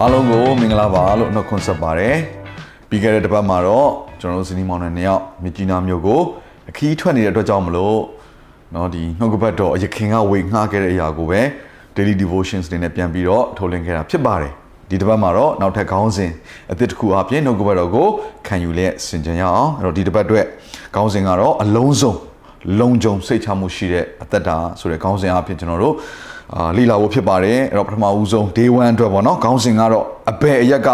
အားလုံးကိုမင်္ဂလာပါလို့နှုတ်ခွန်းဆက်ပါတယ်ပြီးခဲ့တဲ့တစ်ပတ်မှာတော့ကျွန်တော်တို့ဇနီးမောင်နှံနှစ်ယောက်မြကြီးနားမြို့ကိုအခီးထွက်နေတဲ့အတွက်ကြောင့်မလို့เนาะဒီနှုတ်ကပတ်တော်အရခင်ကဝေငှခဲ့တဲ့အရာကိုပဲ daily devotions တွေနဲ့ပြန်ပြီးတော့ထုတ်လင်းခဲ့တာဖြစ်ပါတယ်ဒီတစ်ပတ်မှာတော့နောက်ထပ်ခေါင်းစဉ်အသစ်တစ်ခုအပြင်နှုတ်ကပတ်တော်ကိုခံယူလက်ဆင်ခြင်ရအောင်အဲ့တော့ဒီတစ်ပတ်အတွက်ခေါင်းစဉ်ကတော့အလုံးစုံလုံခြုံစိတ်ချမှုရှိတဲ့အသက်တာဆိုတဲ့ခေါင်းစဉ်အပြင်ကျွန်တော်တို့ အာလီလာဖို့ဖြစ်ပါတယ်အဲ့တော့ပထမဦးဆုံး day 1အတွက်ပေါ့နော်ခေါင်းစဉ်ကတော့အဘယ်အရက်က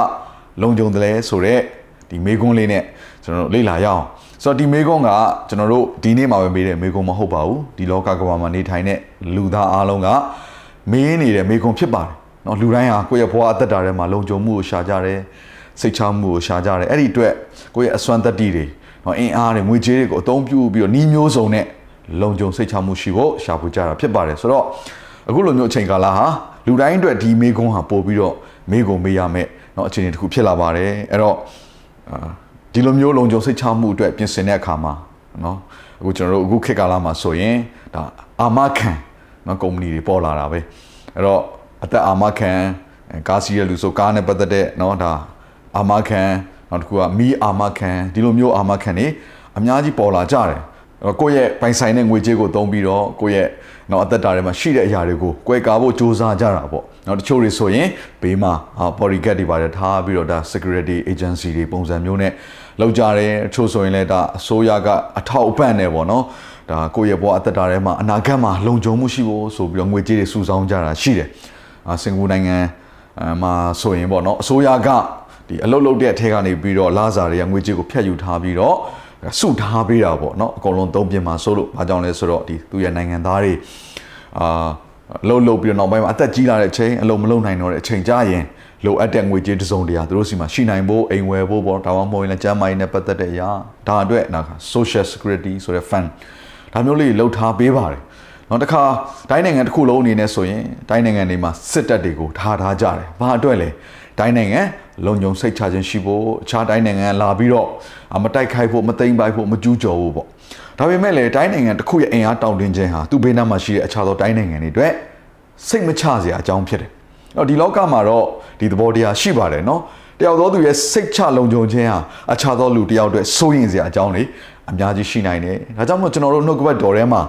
လုံခြုံတယ်လဲဆိုတော့ဒီမေကွန်းလေးနဲ့ကျွန်တော်တို့လေ့လာရအောင်ဆိုတော့ဒီမေကွန်းကကျွန်တော်တို့ဒီနေ့မှာပဲမေးတဲ့မေကွန်းမဟုတ်ပါဘူးဒီလောကကမ္ဘာမှာနေထိုင်တဲ့လူသားအားလုံးကမေးနေတဲ့မေကွန်းဖြစ်ပါတယ်နော်လူတိုင်းဟာကိုယ့်ရဲ့ဘဝအသက်တာထဲမှာလုံခြုံမှုကိုရှာကြတယ်စိတ်ချမှုကိုရှာကြတယ်အဲ့ဒီအတွက်ကိုယ့်ရဲ့အစွမ်းတက်တီတွေနော်အင်အားတွေငွေကြေးတွေကိုအသုံးပြုပြီးတော့နှီးမျိုးစုံနဲ့လုံခြုံစိတ်ချမှုရှိဖို့ရှာဖွေကြတာဖြစ်ပါတယ်ဆိုတော့ အခုလိုမျိုးအချိန်ကာလဟာလူတိုင်းအတွက်ဒီမေကွန်းဟာပို့ပြီးတော့မေကွန်းမေးရမယ်เนาะအခြေအနေတစ်ခုဖြစ်လာပါတယ်အဲ့တော့အာဒီလိုမျိုးလုံခြုံစိတ်ချမှုအတွက်ပြင်ဆင်တဲ့အခါမှာเนาะအခုကျွန်တော်တို့အခုခေတ်ကာလမှာဆိုရင်ဒါအာမခံเนาะကုမ္ပဏီတွေပေါ်လာတာပဲအဲ့တော့အသက်အာမခံကားစီးရလူဆိုကားနဲ့ပတ်သက်တဲ့เนาะဒါအာမခံနောက်တစ်ခုကမီးအာမခံဒီလိုမျိုးအာမခံတွေအများကြီးပေါ်လာကြတယ်အဲ့တော့ ကိုယ့်ရဲ့ပိုင်ဆိုင်တဲ့ငွေကြေးကိုသုံးပြီးတော့ကိုယ့်ရဲ့နော်အသက်တာထဲမှာရှိတဲ့အရာတွေကိုကွဲကားဖို့စူးစမ်းကြတာပေါ့။နောက်တချို့တွေဆိုရင်ဘေးမှာ body guard တွေပါတယ်ထားပြီးတော့ဒါ security agency တွေပုံစံမျိုးနဲ့လောက်ကြတယ်။တချို့ဆိုရင်လည်းဒါအစိုးရကအထောက်အပံ့နဲ့ပေါ့နော်။ဒါကိုယ့်ရဲ့ဘဝအသက်တာထဲမှာအနာဂတ်မှာလုံခြုံမှုရှိဖို့ဆိုပြီးတော့ငွေကြေးတွေစုဆောင်းကြတာရှိတယ်။အာစင်ကာပူနိုင်ငံမှာဆိုရင်ပေါ့နော်အစိုးရကဒီအလုတ်လုတ်တဲ့အထက်ကနေပြီးတော့လာစာတွေကငွေကြေးကိုဖျက်ယူထားပြီးတော့ စုထားပေးတာပေါ့နော်အကုန်လုံးသုံးပြင်မှာဆိုလို့ဘာကြောင့်လဲဆိုတော့ဒီသူရဲ့နိုင်ငံသားတွေအာလှုပ်လှုပ်ပြီးတော့နောက်ပိုင်းမှာအသက်ကြီးလာတဲ့အချိန်အလုံးမလုံးနိုင်တော့တဲ့အချိန်ကြာရင်လိုအပ်တဲ့ငွေကြေးတစုံတရာသူတို့စီမှာရှိနိုင်ဖို့အိမ်ဝယ်ဖို့ပေါ့ဒါမှမဟုတ်ရင်လည်းကျန်းမာရေးနဲ့ပတ်သက်တဲ့အရာဒါအတွက်နောက် social security ဆိုတဲ့ fund ဒါမျိုးလေးလှုပ်ထားပေးပါတယ်နောက်တစ်ခါတိုင်းနိုင်ငံတစ်ခုလုံးအနေနဲ့ဆိုရင်တိုင်းနိုင်ငံတွေမှာစစ်တပ်တွေကိုထားထားကြတယ်ဘာအတွက်လဲ တိုင်းနိုင်ငံလုံခြုံစိတ်ချခြင်းရှိဖို့အခြားတိုင်းနိုင်ငံလာပြီးတော့မတိုက်ခိုက်ဖို့မသိမ်းပိုက်ဖို့မကျူးကျော်ဖို့ပေါ့ဒါပေမဲ့လည်းတိုင်းနိုင်ငံတစ်ခုရဲ့အင်အားတောင့်တင်းခြင်းဟာသူ့ဘေးနားမှာရှိတဲ့အခြားသောတိုင်းနိုင်ငံတွေအတွက်စိတ်မချစရာအကြောင်းဖြစ်တယ်။အဲ့တော့ဒီလောကမှာတော့ဒီသဘောတရားရှိပါတယ်နော်။တယောက်သောသူရဲ့စိတ်ချလုံခြုံခြင်းဟာအခြားသောလူတယောက်အတွက်စိုးရင်စရာအကြောင်းတွေအများကြီးရှိနိုင်တယ်။ဒါကြောင့်မို့ကျွန်တော်တို့နှုတ်ကပတ်တော်ထဲမှာ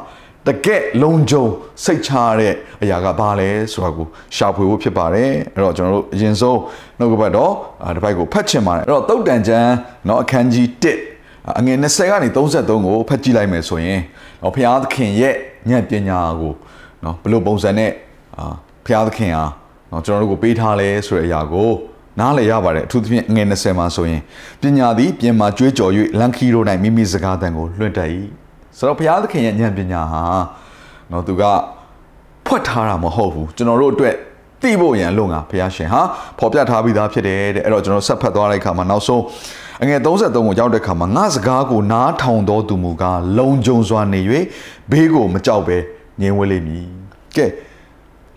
တကက်လုံခြုံစိတ်ချရတဲ့အရာကဘာလဲဆိုတာကိုရှာဖွေဖို့ဖြစ်ပါတယ်အဲ့တော့ကျွန်တော်တို့အရင်ဆုံးနှုတ်ကပတ်တော့ဒီဘက်ကိုဖတ်ချင်ပါတယ်အဲ့တော့တုတ်တန်ကျမ်းเนาะအခန်းကြီး1အငယ်20ကနေ33ကိုဖတ်ကြည့်လိုက်မယ်ဆိုရင်เนาะဘုရားသခင်ရဲ့ဉာဏ်ပညာကိုเนาะဘယ်လိုပုံစံနဲ့အာဘုရားသခင်ဟာเนาะကျွန်တော်တို့ကိုပေးထားလဲဆိုတဲ့အရာကိုနားလည်ရပါတယ်အထူးသဖြင့်ငွေ20မှာဆိုရင်ပညာသည်ပြင်မာကြွေးကြော်၍လန်ခီရို၌မိမိစကားတန်ကိုလွှင့်တတ်၏ ဆိုတော့ဘုရားသခင်ရဲ့ဉာဏ်ပညာဟာနော်သူကဖွက်ထားတာမဟုတ်ဘူးကျွန်တော်တို့အတွက်သိဖို့ရန်လုံကဘုရားရှင်ဟာပေါ်ပြထားပြီးသားဖြစ်တယ်တဲ့အဲ့တော့ကျွန်တော်ဆက်ဖတ်သွားတဲ့အခါမှာနောက်ဆုံးအငယ်33ကိုရောက်တဲ့အခါမှာငါစကားကိုနားထောင်တော်သူမူကားလုံခြုံစွာနေ၍ဘေးကိုမကြောက်ပဲငြိမ်ဝဲလိမ့်မည်ကဲ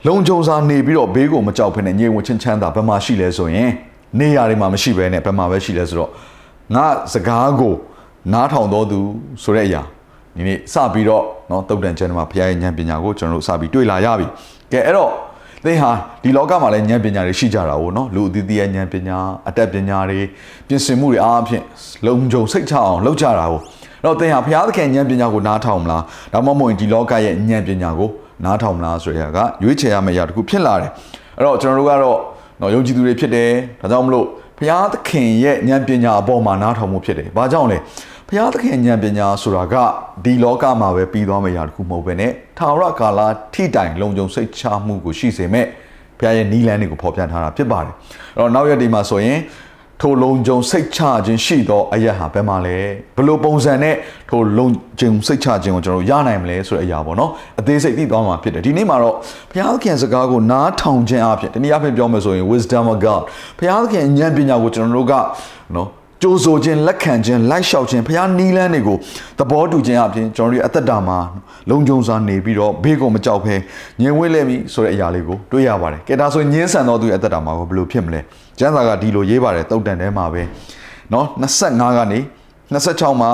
လုံခြုံစွာနေပြီးတော့ဘေးကိုမကြောက်ဖ ೇನೆ ငြိမ်ဝချင်းချမ်းသာဘယ်မှာရှိလဲဆိုရင်နေရာတွေမှာမရှိဘဲနဲ့ဘယ်မှာပဲရှိလဲဆိုတော့ငါစကားကိုနားထောင်တော်သူဆိုတဲ့အရာ ဒီနေ့စပြီးတော့เนาะတုတ်တန်ကျမ်းမှာဘုရားရဲ့ဉာဏ်ပညာကိုကျွန်တော်တို့စပြီးတွေ့လာရပြီကဲအဲ့တော့သင်ဟာဒီလောကမှာလည်းဉာဏ်ပညာတွေရှိကြတာ哦เนาะလူအသီးသီးရဲ့ဉာဏ်ပညာအတတ်ပညာတွေပြင်ဆင်မှုတွေအားဖြင့်လုံခြုံစိတ်ချအောင်လုပ်ကြတာ哦အဲ့တော့သင်ဟာဘုရားသခင်ဉာဏ်ပညာကိုနားထောင်မလားဒါမှမဟုတ်ဒီလောကရဲ့ဉာဏ်ပညာကိုနားထောင်မလားဆိုတဲ့ကရွေးချယ်ရမယ့်အရာတစ်ခုဖြစ်လာတယ်အဲ့တော့ကျွန်တော်တို့ကတော့เนาะယုံကြည်သူတွေဖြစ်တယ်ဒါကြောင့်မလို့ဘုရားသခင်ရဲ့ဉာဏ်ပညာအပေါ်မှာနားထောင်မှုဖြစ်တယ်ဘာကြောင့်လဲ ဘုရားသခင်ဉာဏ်ပညာဆိုတာကဒီလောကမှာပဲပြီးသွားမယ့်အရာတစ်ခုမဟုတ်ပဲねထာဝရကာလထိတိုင်လုံခြုံစိတ်ချမှုကိုရှိစေမဲ့ဘုရားရဲ့နီးလန်းတွေကိုဖော်ပြထားတာဖြစ်ပါတယ်အဲ့တော့နောက်ရက်ဒီမှာဆိုရင်ထိုလုံခြုံစိတ်ချခြင်းရှိသောအရာဟာဘယ်မှာလဲဘယ်လိုပုံစံနဲ့ထိုလုံခြုံစိတ်ချခြင်းကိုကျွန်တော်တို့ရနိုင်မလဲဆိုတဲ့အရာပေါ့နော်အသေးစိတ်သိသွားမှာဖြစ်တယ်ဒီနေ့မှာတော့ဘုရားသခင်စကားကိုနားထောင်ခြင်းအဖြစ်တနည်းအားဖြင့်ပြောမယ်ဆိုရင် wisdom of god ဘုရားသခင်ဉာဏ်ပညာကိုကျွန်တော်တို့ကနော် ကြိုးဆိုခြင်းလက်ခံခြင်းလိုက်လျှောက်ခြင်းဖျားနီးလန်းတွေကိုသဘောတူခြင်းအပြင်ကျွန်တော်တို့အသက်တာမှာလုံခြုံစွာနေပြီးတော့ဘေးကိုမကြောက်ဘဲငြိမ်ဝဲလဲပြီးဆိုတဲ့အရာလေးကိုတွေ့ရပါတယ်။ကဲဒါဆိုညင်းဆန်တော်သူရဲ့အသက်တာမှာဘယ်လိုဖြစ်မလဲ။ကျမ်းစာကဒီလိုရေးပါတယ်တုတ်တန်ထဲမှာပဲ။နော်25ကနေ26မှာ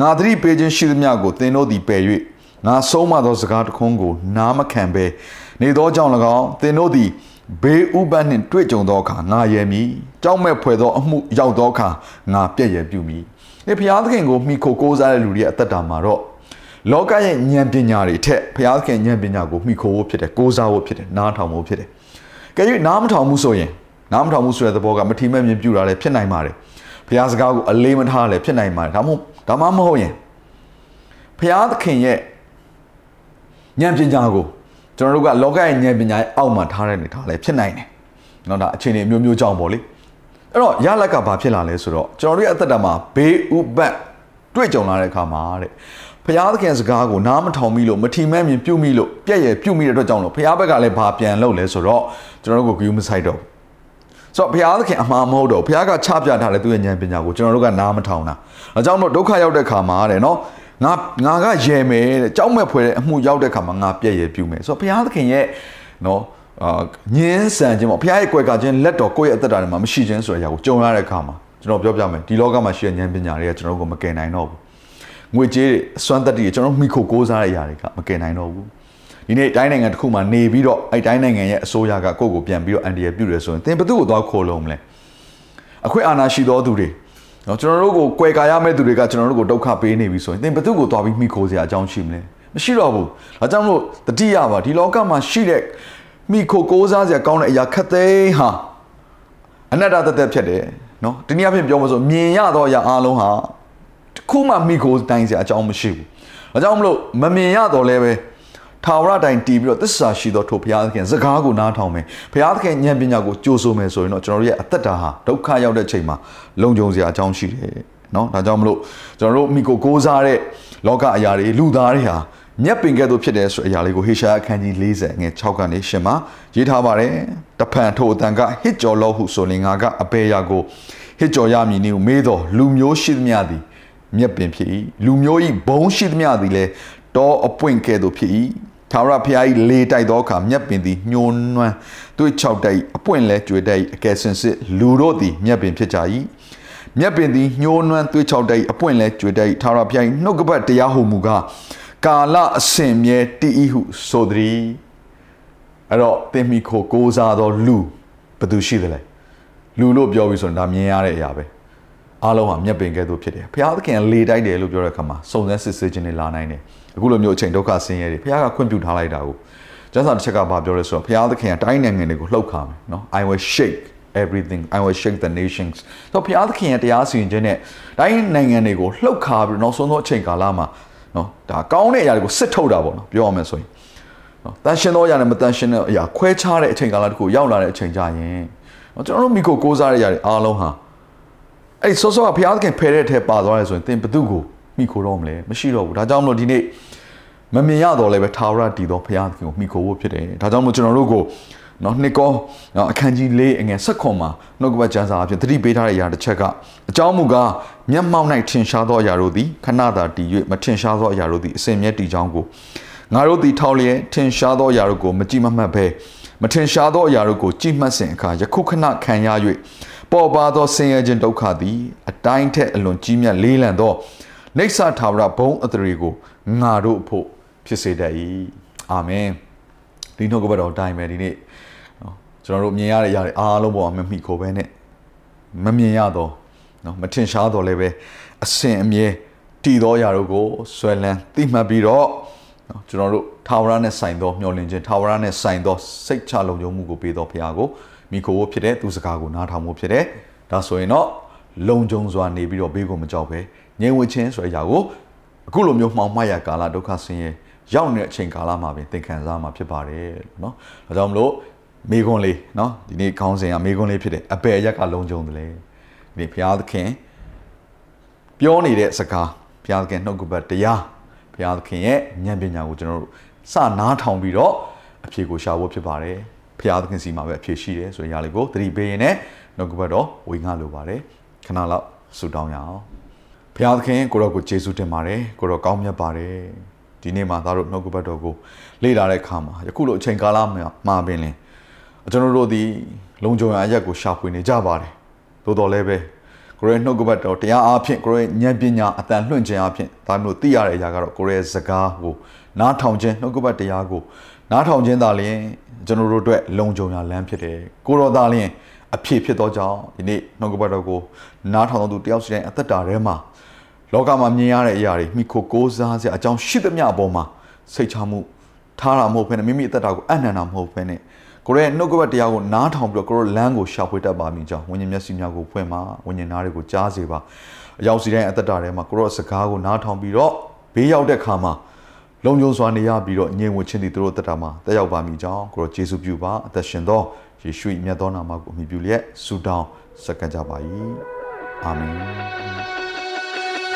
ငါသတိပေးခြင်းရှိသမျှကိုသင်တို့သည်ပယ်၍ငါဆုံးမသောစကားတခွန်းကိုနားမခံဘဲနေသောကြောင့်၎င်းသင်တို့သည် ဘေးဥပတ်နှင့်တွေ့ကြုံသောအခါငါရယ်မည်ကြောက်မဲ့ဖွယ်သောအမှုရောက်သောအခါငါပြည့်ရယ်ပြုမည်ဒီဘုရားသခင်ကိုမိခိုကိုးစားတဲ့လူတွေရဲ့အသက်တာမှာတော့လောကရဲ့ဉာဏ်ပညာတွေထက်ဘုရားသခင်ဉာဏ်ပညာကိုမိခိုးဖို့ဖြစ်တယ်ကိုးစားဖို့ဖြစ်တယ်နားထောင်ဖို့ဖြစ်တယ်ကဲ၍နားမထောင်မှုဆိုရင်နားမထောင်မှုဆိုတဲ့သဘောကမထီမဲ့မြင်ပြူတာလည်းဖြစ်နိုင်ပါတယ်ဘုရားစကားကိုအလေးမထားလည်းဖြစ်နိုင်ပါတယ်ဒါမှမဟုတ်ဒါမှမဟုတ်ရင်ဘုရားသခင်ရဲ့ဉာဏ်ပညာကို ကျွန်တော်တို့ကလောကရဲ့ဉာဏ်ပညာရဲ့အောက်မှာထားတဲ့နေထားလည်းဖြစ်နိုင်တယ်။နော်ဒါအခြေအနေမျိုးမျိုးကြောင့်ပေါ့လေ။အဲ့တော့ရလက်ကဘာဖြစ်လာလဲဆိုတော့ကျွန်တော်တို့ရဲ့အသက်တာမှာဘေးဥပတ်တွေ့ကြုံလာတဲ့အခါမှာတဲ့ဘုရားသခင်စကားကိုနားမထောင်မိလို့မထီမဲ့မြင်ပြုတ်မိလို့ပြက်ရယ်ပြုတ်မိတဲ့အတွက်ကြောင့်လို့ဘုရားဘက်ကလည်းဘာပြန်လုပ်လဲဆိုတော့ကျွန်တော်တို့ကိုဂရုမစိုက်တော့ဆိုတော့ဘုရားသခင်အမှားမဟုတ်တော့ဘုရားကချပြထားတဲ့သူ့ရဲ့ဉာဏ်ပညာကိုကျွန်တော်တို့ကနားမထောင်တာအဲကြောင့်မို့ဒုက္ခရောက်တဲ့ခါမှာတဲ့နော် ငါငါကရဲမယ်တဲ့ကြောက်မဲ့ဖွယ်တဲ့အမှုရောက်တဲ့ခါမှာငါပြည့်ရပြုမယ်ဆိုတော့ဘုရားသခင်ရဲ့နော်အာညင်းဆန်ခြင်းပေါ့ဘုရားရဲ့ကွယ်ကခြင်းလက်တော်ကိုယ့်ရဲ့အသက်တာတွေမှာမရှိခြင်းဆိုတဲ့အရာကိုကြုံရတဲ့အခါမှာကျွန်တော်ပြောပြမယ်ဒီလောကမှာရှိတဲ့ဉာဏ်ပညာတွေကကျွန်တော်တို့ကိုမကယ်နိုင်တော့ဘူးငွေကြေးတွေအစွမ်းတက်တွေကျွန်တော်မိခိုကိုးစားတဲ့အရာတွေကမကယ်နိုင်တော့ဘူးဒီနေ့တိုင်းနိုင်ငံတစ်ခုမှာနေပြီးတော့အဲ့တိုင်းနိုင်ငံရဲ့အစိုးရကကိုယ့်ကိုပြန်ပြီးတော့အန်ဒီရပြုတယ်ဆိုရင်သင်ဘယ်သူ့ကိုသွားခိုးလုံးမလဲအခွင့်အာဏာရှိသောသူတွေ နော်ကျွန်တော်တို့ကိုကွယ်ကာရမဲ့သူတွေကကျွန်တော်တို့ကိုဒုက္ခပေးနေပြီဆိုရင်သင်ဘယ်သူ့ကိုသွားပြီးမိခိုးစရာအကြောင်းရှိမလဲမရှိတော့ဘူးဒါကြောင့်မို့တတိယပါဒီလောကမှာရှိတဲ့မိခိုကိုးစားစရာကောင်းတဲ့အရာခက်သိမ်းဟာအနတ္တတသက်ဖြစ်တယ်နော်ဒီနေ့အဖြစ်ပြောမလို့မြင်ရတော့အရာအလုံးဟာတစ်ခုမှမိခိုးတိုင်းစရာအကြောင်းမရှိဘူးဒါကြောင့်မလို့မမြင်ရတော့လဲပဲ ထာဝရတိုင်တည်ပြီးတော့သစ္စာရှိသောထိုဘုရားသခင်စကားကိုနားထောင်မယ်ဘုရားသခင်ဉာဏ်ပညာကိုကြိုးဆိုမယ်ဆိုရင်တော့ကျွန်တော်တို့ရဲ့အသက်တာဟာဒုက္ခရောက်တဲ့ချိန်မှာလုံခြုံစရာအကြောင်းရှိတယ်เนาะဒါကြောင့်မလို့ကျွန်တော်တို့မိကိုကိုးစားတဲ့လောကအရာတွေလူသားတွေဟာမြက်ပင်ကဲ့သို့ဖြစ်တယ်ဆိုတဲ့အရာလေးကိုဟေရှာအခန်းကြီး40ငယ်6ကနေရှင်မှာရေးထားပါတယ်တဖန်ထိုအတန်ကဟစ်ကြော်လို့ဟုဆိုရင်ငါကအပေရာကိုဟစ်ကြော်ရမည်နည်းမေးတော်လူမျိုးရှိသမျှသည်မြက်ပင်ဖြစ်၏လူမျိုး၏ဘုံရှိသမျှသည်လည်းတောအပွင့်ကဲ့သို့ဖြစ်၏ ထာဝရဘုရား၏လေတိုက်သောအခါမြက်ပင်သည်ညှိုးနွမ်းသွေးချောက်တိုက်အပွင့်လဲကြွေတိုက်အကယ်စင်စစ်လူတို့သည်မြက်ပင်ဖြစ်ကြ၏မြက်ပင်သည်ညှိုးနွမ်းသွေးချောက်တိုက်အပွင့်လဲကြွေတိုက်ထာဝရဘုရား၏နှုတ်ကပတ်တရားဟုမူကားကာလအစဉ်မြဲတည်၏ဟုဆိုသည်အဲ့တော့သင်မိခိုကိုးစားသောလူဘယ်သူရှိသလဲလူလို့ပြောပြီးဆိုရင်ဒါမြင်ရတဲ့အရာပဲအားလုံးဟာမျက်ပင်ကဲ့သို့ဖြစ်တယ်ဘုရားသခင်လေတိုက်တယ်လို့ပြောတဲ့အခါမှာစုံစမ်းစစ်ဆေးခြင်းတွေလာနိုင်တယ် အခုလိုမျိုးအချိန်ဒုက္ခဆင်းရဲတွေဘုရားကခွင့်ပြုထားလိုက်တာကိုကျမ်းစာတစ်ချက်ကဘာပြောလဲဆိုတော့ဘုရားသခင်ကတိုင်းနိုင်ငံတွေကိုလှုပ်ခါမယ်နော် I will shake everything I will shake the nations ဆိုဘုရားသခင်ရဲ့တရားစီရင်ခြင်းနဲ့တိုင်းနိုင်ငံတွေကိုလှုပ်ခါပြီးနောက်ဆုံးသောအချိန်ကာလမှာနော်ဒါကောင်းတဲ့အရာတွေကိုစစ်ထုတ်တာပေါ့နော်ပြောရမယ်ဆိုရင်နော်တန်ရှင်သောအရာနဲ့မတန်ရှင်တဲ့အရာခွဲခြားတဲ့အချိန်ကာလတခုရောက်လာတဲ့အချိန်ကြရင်နော်ကျွန်တော်တို့မိကိုကိုးစားတဲ့အရာတွေအားလုံးဟာအဲ့ဒီစောစောကဘုရားသခင်ဖယ်တဲ့ထဲပါသွားရဲဆိုရင်သင်ဘသူကို မိခိုတော့မလဲမရှိတော့ဘူးဒါကြောင့်မလို့ဒီနေ့မမြင်ရတော့လည်းပဲထာဝရတည်သောဘုရားသခင်ကိုမိခိုဖို့ဖြစ်တယ်ဒါကြောင့်မို့ကျွန်တော်တို့ကိုနော်နှစ်ကောနော်အခန်းကြီး၄အငယ်၁၇မှာနှုတ်ကပတ်ကျမ်းစာအဖြစ်သတိပေးထားတဲ့အရာတစ်ချက်ကအကြောင်းမူကားမျက်မှောက်၌ထင်ရှားသောအရာတို့သည်ခဏသာတည်၍မထင်ရှားသောအရာတို့သည်အစဉ်မြဲတည်ကြောင်းကိုငါတို့သည်ထောက်လျက်ထင်ရှားသောအရာတို့ကိုမကြည့်မမှတ်ဘဲမထင်ရှားသောအရာတို့ကိုကြည့်မှတ်စဉ်အခါယခုခဏခံရ၍ပေါ်ပါသောဆင်းရဲခြင်းဒုက္ခသည်အတိုင်းထက်အလွန်ကြီးမြတ်လေးလံသော နေဆာထာဝရဘုံအတရေကိုငါတို့အဖို့ဖြစ်စေတတ်၏အာမင်ဒီနှုတ်ကပတ်တော်တိုင်းပဲဒီနေ့နော်ကျွန်တော်တို့မြင်ရတဲ့အရာတွေအားလုံးပေါ်မှာမမိခိုပဲနဲ့မမြင်ရတော့နော်မထင်ရှားတော့လည်းပဲအစင်အမြဲတည်သောအရာတို့ကိုဆွဲလန်းသိမှတ်ပြီးတော့နော်ကျွန်တော်တို့ထာဝရနဲ့ဆိုင်သောမျှော်လင့်ခြင်းထာဝရနဲ့ဆိုင်သောစိတ်ချလုံခြုံမှုကိုပေးသောဘုရားကိုမိခိုဖို့ဖြစ်တဲ့သူစကားကိုနားထောင်ဖို့ဖြစ်တဲ့ဒါဆိုရင်တော့လုံခြုံစွာနေပြီးတော့ဘေးကိုမကြောက်ပဲ ငြိမ်ဝှက်ခြင်းဆိုတဲ့အရာကိုအခုလိုမျိုးမှောင်မှတ်ရကာလဒုက္ခဆင်းရဲရောက်နေတဲ့အချိန်ကာလမှာပဲသင်ခံစားမှာဖြစ်ပါတယ်เนาะဒါကြောင့်မလို့မေခွန်းလေးเนาะဒီနေ့ခေါင်းစဉ်ကမေခွန်းလေးဖြစ်တယ်အပယ်ရက်ကလုံခြုံတယ်လေ ဒီဘုရားသခင်ပြောနေတဲ့စကားဘုရားသခင်နှုတ်ကပတ်တရားဘုရားသခင်ရဲ့ဉာဏ်ပညာကိုကျွန်တော်တို့စနားထောင်ပြီးတော့အဖြေကိုရှာဖို့ဖြစ်ပါတယ်ဘုရားသခင်စီမှာပဲအဖြေရှိတယ်ဆိုရင်ຢာလေးကိုသတိပေးရင်လည်းနှုတ်ကပတ်တော့ဝေငှလိုပါတယ်ခဏလောက်ဆုတောင်းရအောင် ဘုရားသခင်ကိုရောကိုယေရှုတင်ပါတယ်ကိုရောကောင်းမြတ်ပါတယ်ဒီနေ့မှာသားတို့နှုတ်ကပတ်တော်ကိုလေ့လာတဲ့အခါမှာယခုလိုအချိန်ကာလမှာပင်လင်ကျွန်တော်တို့ဒီလုံခြုံရာအရက်ကိုရှာဖွေနေကြပါတယ်သို့တော်လည်းပဲကိုရဲနှုတ်ကပတ်တော်တရားအားဖြင့်ကိုရဲဉာဏ်ပညာအတန်လွှင့်ခြင်းအားဖြင့်ဒါမျိုးသိရတဲ့အရာကတော့ကိုရဲစကားကိုနားထောင်ခြင်းနှုတ်ကပတ်တရားကိုနားထောင်ခြင်းသာလျှင်ကျွန်တော်တို့အတွက်လုံခြုံရာလမ်းဖြစ်တယ်ကိုရောသာလျှင်အဖြစ်ဖြစ်သောကြောင့်ဒီနေ့နှုတ်ကပတ်တော်ကိုနားထောင်သူတယောက်စီတိုင်းအသက်တာထဲမှာ လောကမှာမြင်ရတဲ့အရာတွေမိခိုကိုးစားစရာအကြောင်းရှိသမျှအပေါ်မှာစိတ်ချမှုထားတာမဟုတ်ဘဲနဲ့မိမိအသက်တာကိုအနန္တာမဟုတ်ဘဲနဲ့ကိုရဲနှုတ်ကပတ်တရားကိုနားထောင်ပြီးတော့ကိုရောလမ်းကိုရှာဖွေတတ်ပါမိကြောင်းဝိညာဉ်မျက်စိများကိုဖွင့်ပါဝိညာဉ်နားတွေကိုကြားစေပါအရောက်စီတိုင်းအသက်တာထဲမှာကိုရောစကားကိုနားထောင်ပြီးတော့ဘေးရောက်တဲ့ခါမှာလုံခြုံစွာနေရပြီးတော့ညင်ဝချင်းသည်တို့တက်တာမှာတက်ရောက်ပါမိကြောင်းကိုရောယေရှုပြုပါအသက်ရှင်သောယေရှု၏မြတ်သောနာမကိုအမိပြုလျက်ဆုတောင်းစက္ကန့်ကြပါ၏အာမင်